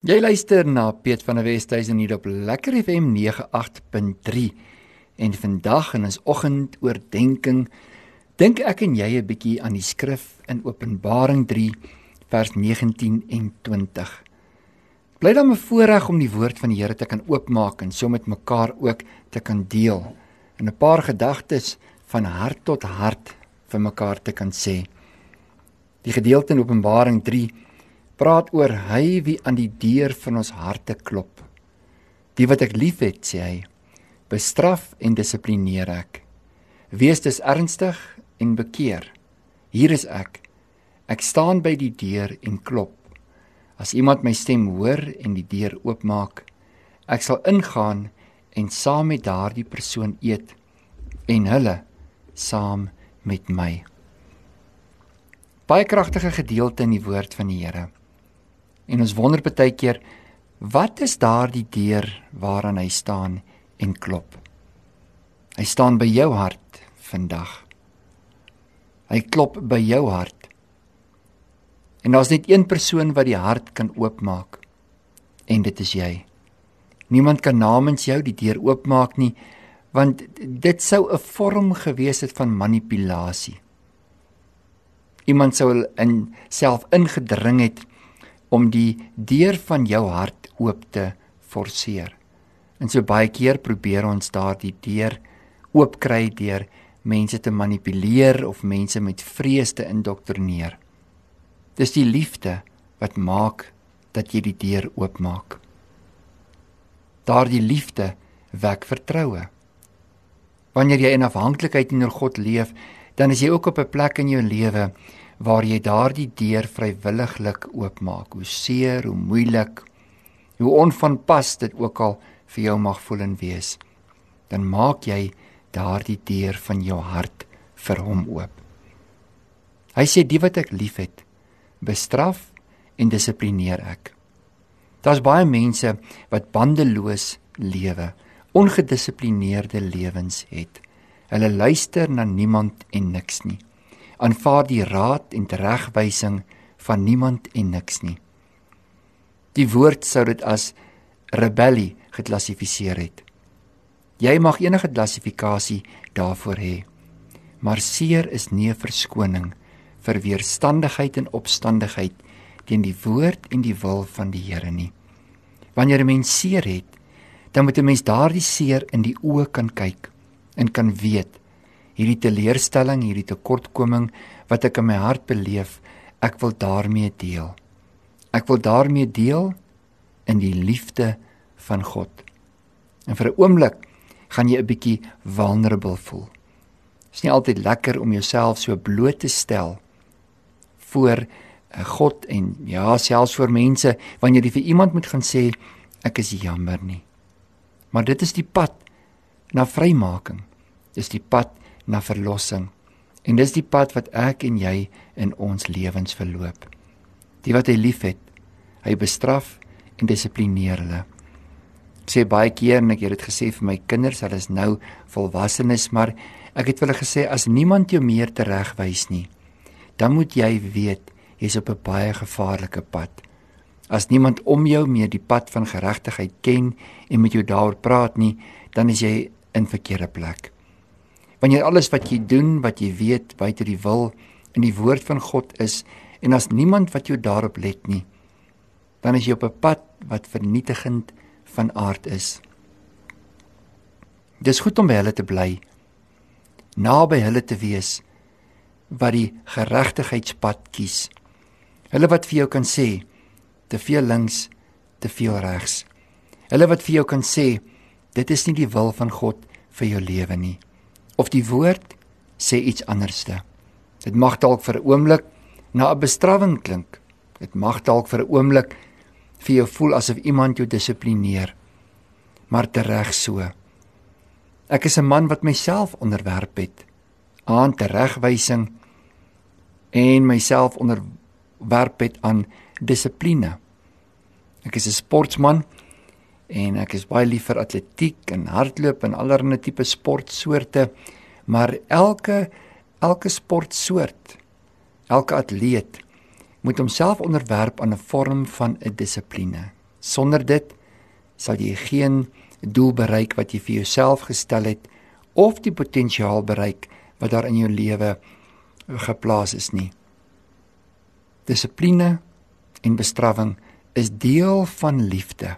Jy luister na Piet van der Westhuizen hier op Lekker FM 98.3 en vandag in ons oggendoordenkings dink ek en jy 'n bietjie aan die skrif in Openbaring 3 vers 19 en 20. Bly dan 'n voorreg om die woord van die Here te kan oopmaak en so met mekaar ook te kan deel en 'n paar gedagtes van hart tot hart vir mekaar te kan sê. Die gedeelte in Openbaring 3 praat oor hy wie aan die deur van ons harte klop. Die wat ek liefhet, sê hy, bestraf en dissiplineer ek. Wees dus ernstig en bekeer. Hier is ek. Ek staan by die deur en klop. As iemand my stem hoor en die deur oopmaak, ek sal ingaan en saam met daardie persoon eet en hulle saam met my. Baie kragtige gedeelte in die woord van die Here. En ons wonder baie keer wat is daardie deur waaraan hy staan en klop. Hy staan by jou hart vandag. Hy klop by jou hart. En daar's net een persoon wat die hart kan oopmaak. En dit is jy. Niemand kan namens jou die deur oopmaak nie, want dit sou 'n vorm gewees het van manipulasie. Iemand sou in self ingedring het om die deur van jou hart oop te forceer. En so baie keer probeer ons daardie deur oopkry deur mense te manipuleer of mense met vrees te indoktrineer. Dis die liefde wat maak dat jy die deur oopmaak. Daardie liefde wek vertroue. Wanneer jy in afhanklikheid teenoor God leef, dan is jy ook op 'n plek in jou lewe waar jy daardie deur vrywilliglik oopmaak. Hoe seer, hoe moeilik, hoe onvanpas dit ook al vir jou mag voel en wees, dan maak jy daardie deur van jou hart vir hom oop. Hy sê die wat ek liefhet, bestraf en dissiplineer ek. Daar's baie mense wat bandeloos lewe, ongedissiplineerde lewens het. Hulle luister na niemand en niks nie aanvaar die raad en teregwysing van niemand en niks nie. Die woord sou dit as rebellie geklassifiseer het. Jy mag enige klassifikasie daarvoor hê, maar seer is nie 'n verskoning vir weerstandigheid en opstandigheid teen die woord en die wil van die Here nie. Wanneer 'n mens seer het, dan moet 'n mens daardie seer in die oë kan kyk en kan weet hierdie teleurstelling, hierdie tekortkoming wat ek in my hart beleef, ek wil daarmee deel. Ek wil daarmee deel in die liefde van God. En vir 'n oomblik gaan jy 'n bietjie vulnerable voel. Dit is nie altyd lekker om jouself so bloot te stel voor eh, God en ja, selfs voor mense wanneer jy vir iemand moet gaan sê ek is jammer nie. Maar dit is die pad na vrymaking. Dis die pad na verlossing. En dis die pad wat ek en jy in ons lewens verloop. Die wat hy liefhet, hy bestraf en dissiplineer hulle. Ek sê baie keer en ek het dit gesê vir my kinders, hulle is nou volwassenes, maar ek het hulle gesê as niemand jou meer teregwys nie, dan moet jy weet jy's op 'n baie gevaarlike pad. As niemand om jou meer die pad van geregtigheid ken en met jou daaroor praat nie, dan is jy in verkeerde plek wanneer alles wat jy doen, wat jy weet buite die wil in die woord van God is en as niemand wat jou daarop let nie, dan is jy op 'n pad wat vernietigend van aard is. Dis goed om by hulle te bly, naby hulle te wees wat die geregtigheidspad kies. Hulle wat vir jou kan sê te veel links, te veel regs. Hulle wat vir jou kan sê dit is nie die wil van God vir jou lewe nie of die woord sê iets anderste. Dit mag dalk vir 'n oomblik na 'n bestrawing klink. Dit mag dalk vir 'n oomblik vir jou voel asof iemand jou dissiplineer. Maar tereg so. Ek is 'n man wat myself onderwerp het aan teregwysing en myself onderwerp het aan dissipline. Ek is 'n sportman en ek is baie lief vir atletiek en hardloop en allerlei tipe sportsoorte maar elke elke sportsoort elke atleet moet homself onderwerp aan 'n vorm van 'n dissipline Sonder dit sal jy geen doel bereik wat jy vir jouself gestel het of die potensiaal bereik wat daar in jou lewe geplaas is nie. Dissipline en bestrawing is deel van liefde.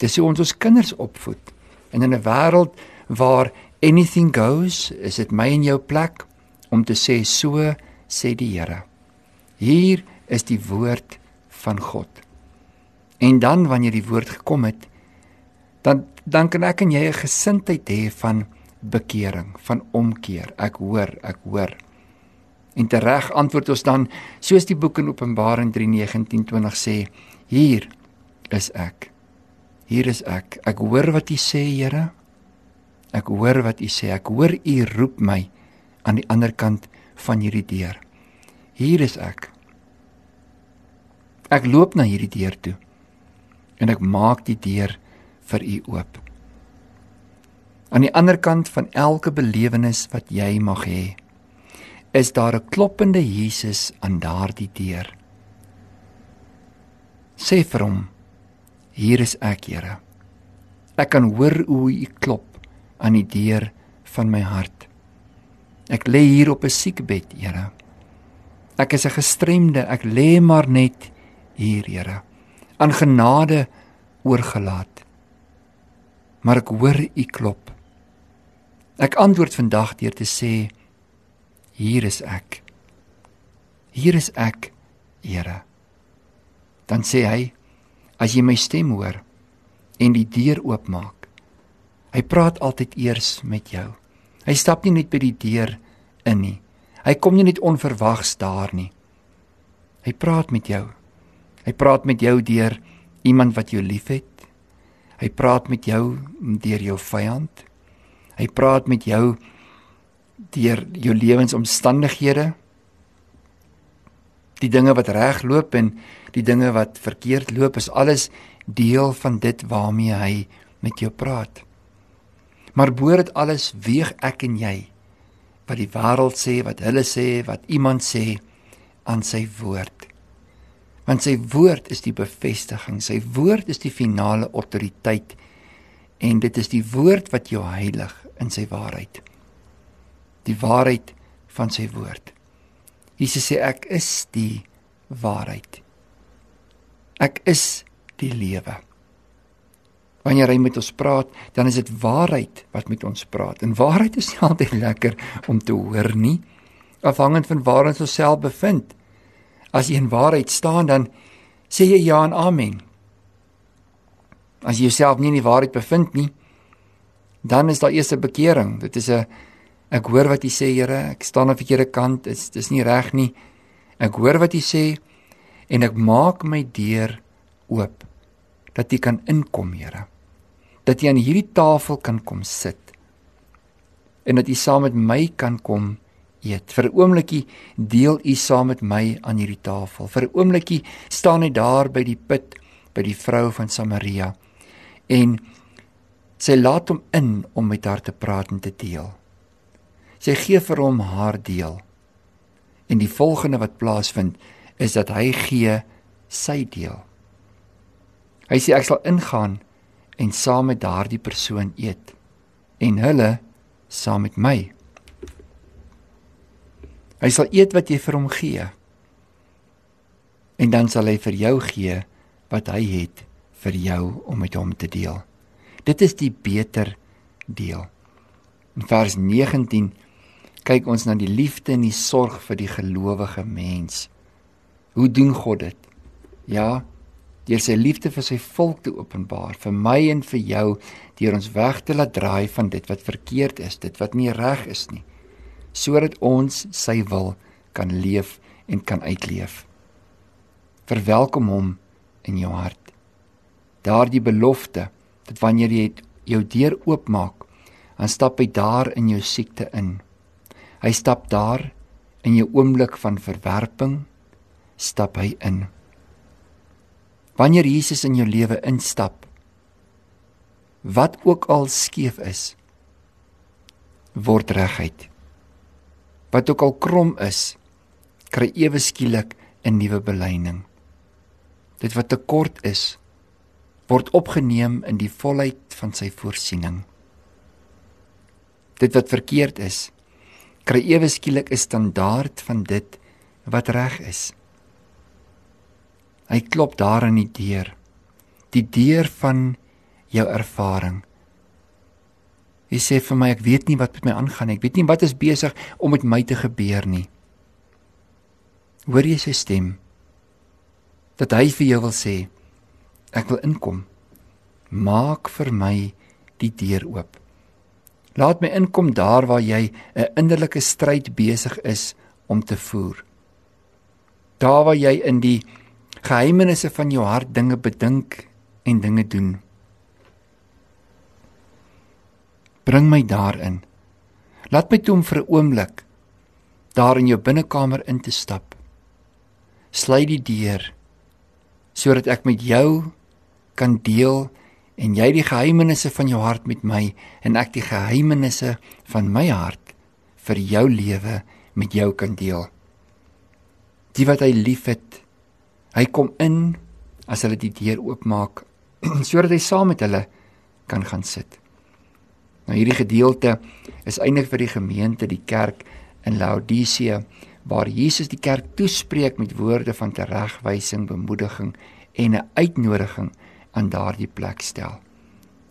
Dis hoe ons ons kinders opvoed. En in 'n wêreld waar anything goes, is dit my en jou plek om te sê so sê die Here. Hier is die woord van God. En dan wanneer die woord gekom het, dan dan kan ek en jy 'n gesindheid hê van bekering, van omkeer. Ek hoor, ek hoor. En tereg antwoord ons dan soos die boek in Openbaring 3:19-20 sê, hier is ek. Hier is ek. Ek hoor wat U sê, Here. Ek hoor wat U sê. Ek hoor U roep my aan die ander kant van hierdie deur. Hier is ek. Ek loop na hierdie deur toe en ek maak die deur vir u oop. Aan die ander kant van elke belewenis wat jy mag hê, is daar 'n kloppende Jesus aan daardie deur. Sê vir hom: Hier is ek, Here. Ek kan hoor hoe u klop aan die deur van my hart. Ek lê hier op 'n siekbed, Here. Ek is 'n gestremde, ek lê maar net hier, Here. Aan genade oorgelaat maar ek hoor u klop. Ek antwoord vandag deur te sê hier is ek. Hier is ek, Here. Dan sê hy as jy my stem hoor en die deur oopmaak. Hy praat altyd eers met jou. Hy stap nie net by die deur in nie. Hy kom nie net onverwags daar nie. Hy praat met jou. Hy praat met jou deur iemand wat jou liefhet. Hy praat met jou deur jou vyand. Hy praat met jou deur jou lewensomstandighede. Die dinge wat reg loop en die dinge wat verkeerd loop is alles deel van dit waarmee hy met jou praat. Maar bo dit alles weeg ek en jy wat die wêreld sê, wat hulle sê, wat iemand sê aan sy woord. Want sy woord is die bevestiging sy woord is die finale autoriteit en dit is die woord wat jou heilig in sy waarheid. Die waarheid van sy woord Jesus sê ek is die waarheid ek is die lewe wanneer hy met ons praat dan is dit waarheid wat met ons praat en waarheid is nie altyd lekker om te hoor nie afhangend van waar ons osself bevind As jy in waarheid staan dan sê jy ja en amen. As jy jouself nie in die waarheid bevind nie, dan is daar eers 'n bekering. Dit is 'n ek hoor wat jy sê, Here, ek staan aan die verkeerde kant. Dit is dis nie reg nie. Ek hoor wat jy sê en ek maak my deur oop dat jy kan inkom, Here. Dat jy aan hierdie tafel kan kom sit. En dat jy saam met my kan kom eet. Vir 'n oombliekie deel u saam met my aan hierdie tafel. Vir 'n oombliekie staan hy daar by die put by die vrou van Samaria en sy laat hom in om met haar te praat en te deel. Sy gee vir hom haar deel. En die volgende wat plaasvind is dat hy gee sy deel. Hy sê ek sal ingaan en saam met daardie persoon eet en hulle saam met my. Hy sal eet wat jy vir hom gee. En dan sal hy vir jou gee wat hy het vir jou om met hom te deel. Dit is die beter deel. In vers 19 kyk ons na die liefde en die sorg vir die gelowige mens. Hoe doen God dit? Ja, deur sy liefde vir sy volk te openbaar, vir my en vir jou, deur ons weg te laat draai van dit wat verkeerd is, dit wat nie reg is nie sodat ons sy wil kan leef en kan uitleef. Verwelkom hom in jou hart. Daardie belofte dat wanneer jy jou deur oopmaak, dan stap hy daar in jou siekte in. Hy stap daar in jou oomblik van verwerping, stap hy in. Wanneer Jesus in jou lewe instap, wat ook al skeef is, word regheid wat ook al krom is, kry ewe skielik 'n nuwe beleining. Dit wat te kort is, word opgeneem in die volheid van sy voorsiening. Dit wat verkeerd is, kry ewe skielik 'n standaard van dit wat reg is. Hy klop daar aan die deur. Die deur van jou ervaring. Hy sê vir my ek weet nie wat met my aangaan nie. Ek weet nie wat is besig om met my te gebeur nie. Hoor jy sy stem? Dat hy vir jou wil sê ek wil inkom. Maak vir my die deur oop. Laat my inkom daar waar jy 'n innerlike stryd besig is om te voer. Daar waar jy in die geheimenisse van jou hart dinge bedink en dinge doen. Bring my daarin. Laat my toe om vir 'n oomblik daar in jou binnekamer in te stap. Sluit die deur sodat ek met jou kan deel en jy die geheimenisse van jou hart met my en ek die geheimenisse van my hart vir jou lewe met jou kan deel. Die wat hy liefhet, hy kom in as hulle die deur oopmaak sodat hy saam met hulle kan gaan sit. Nou hierdie gedeelte is eintlik vir die gemeente, die kerk in Laodicea waar Jesus die kerk toespreek met woorde van teregwysing, bemoediging en 'n uitnodiging aan daardie plek stel.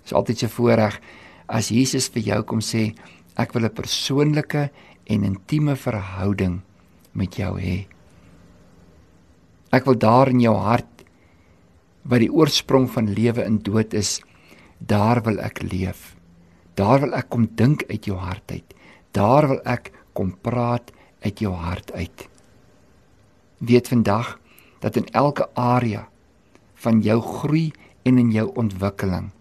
Dit is altyd 'n voorreg as Jesus vir jou kom sê ek wil 'n persoonlike en intieme verhouding met jou hê. Ek wil daar in jou hart wat die oorsprong van lewe in dood is, daar wil ek leef. Daar wil ek kom dink uit jou hart uit. Daar wil ek kom praat uit jou hart uit. Weet vandag dat in elke area van jou groei en in jou ontwikkeling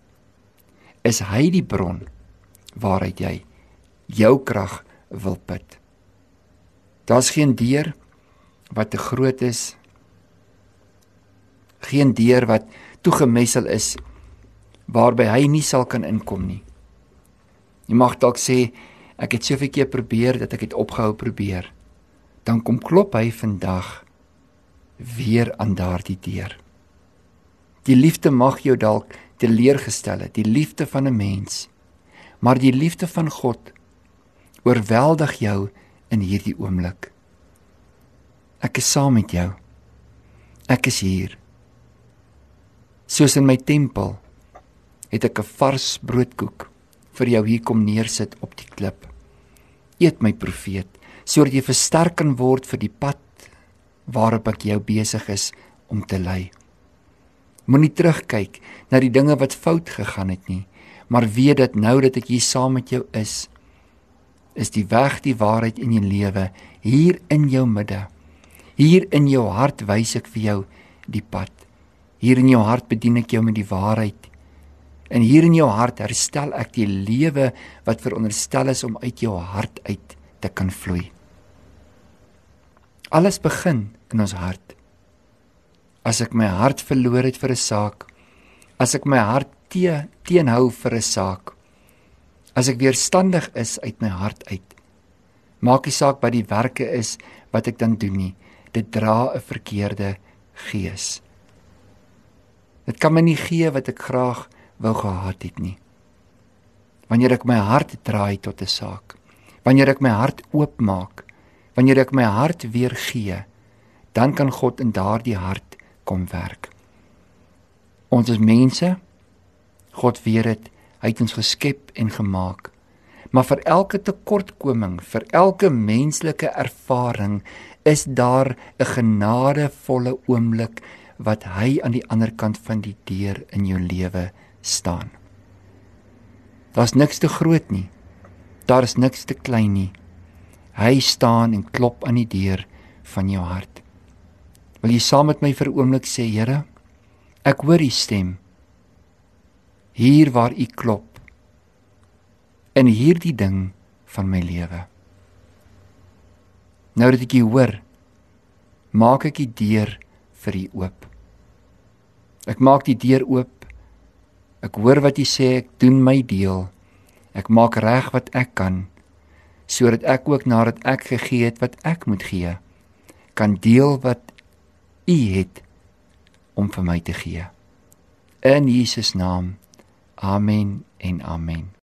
is hy die bron waaruit jy jou krag wil put. Daar's geen deur wat te groot is. Geen deur wat toegemessel is waarby hy nie sal kan inkom nie. Jy mag dalk sê ek het soveel keer probeer dat ek het opgehou probeer. Dan kom klop hy vandag weer aan daardie deur. Die liefde mag jou dalk teleurgestel het, die liefde van 'n mens. Maar die liefde van God oorweldig jou in hierdie oomblik. Ek is saam met jou. Ek is hier. Soos in my tempel het ek 'n vars broodkoek vir jou hier kom neersit op die klip. Eet my profeet sodat jy versterk kan word vir die pad waarop ek jou besig is om te lei. Moenie terugkyk na die dinge wat fout gegaan het nie, maar weet dat nou dat ek hier saam met jou is, is die weg, die waarheid in jou lewe hier in jou midde. Hier in jou hart wys ek vir jou die pad. Hier in jou hart bedien ek jou met die waarheid. En hier in jou hart herstel ek die lewe wat veronderstel is om uit jou hart uit te kan vloei. Alles begin in ons hart as ek my hart verloor het vir 'n saak, as ek my hart te teenhou vir 'n saak, as ek weerstandig is uit my hart uit. Maak nie saak wat die werke is wat ek dan doen nie, dit dra 'n verkeerde gees. Dit kan my nie gee wat ek graag wou gehad het nie. Wanneer ek my hart draai tot 'n saak, wanneer ek my hart oopmaak, wanneer ek my hart weer gee, dan kan God in daardie hart kom werk. Ons is mense. God weet dit. Hy het ons geskep en gemaak. Maar vir elke tekortkoming, vir elke menslike ervaring is daar 'n genadevolle oomblik wat hy aan die ander kant van die deur in jou lewe staan. Daar's niks te groot nie. Daar is niks te klein nie. Hy staan en klop aan die deur van jou hart. Wil jy saam met my vir 'n oomblik sê, Here, ek hoor u stem. Hier waar u klop. In hierdie ding van my lewe. Nou dat ek u hoor, maak ek die deur vir u oop. Ek maak die deur oop. Ek hoor wat u sê, ek doen my deel. Ek maak reg wat ek kan sodat ek ook nadat ek gegee het wat ek moet gee, kan deel wat U het om vir my te gee. In Jesus naam. Amen en amen.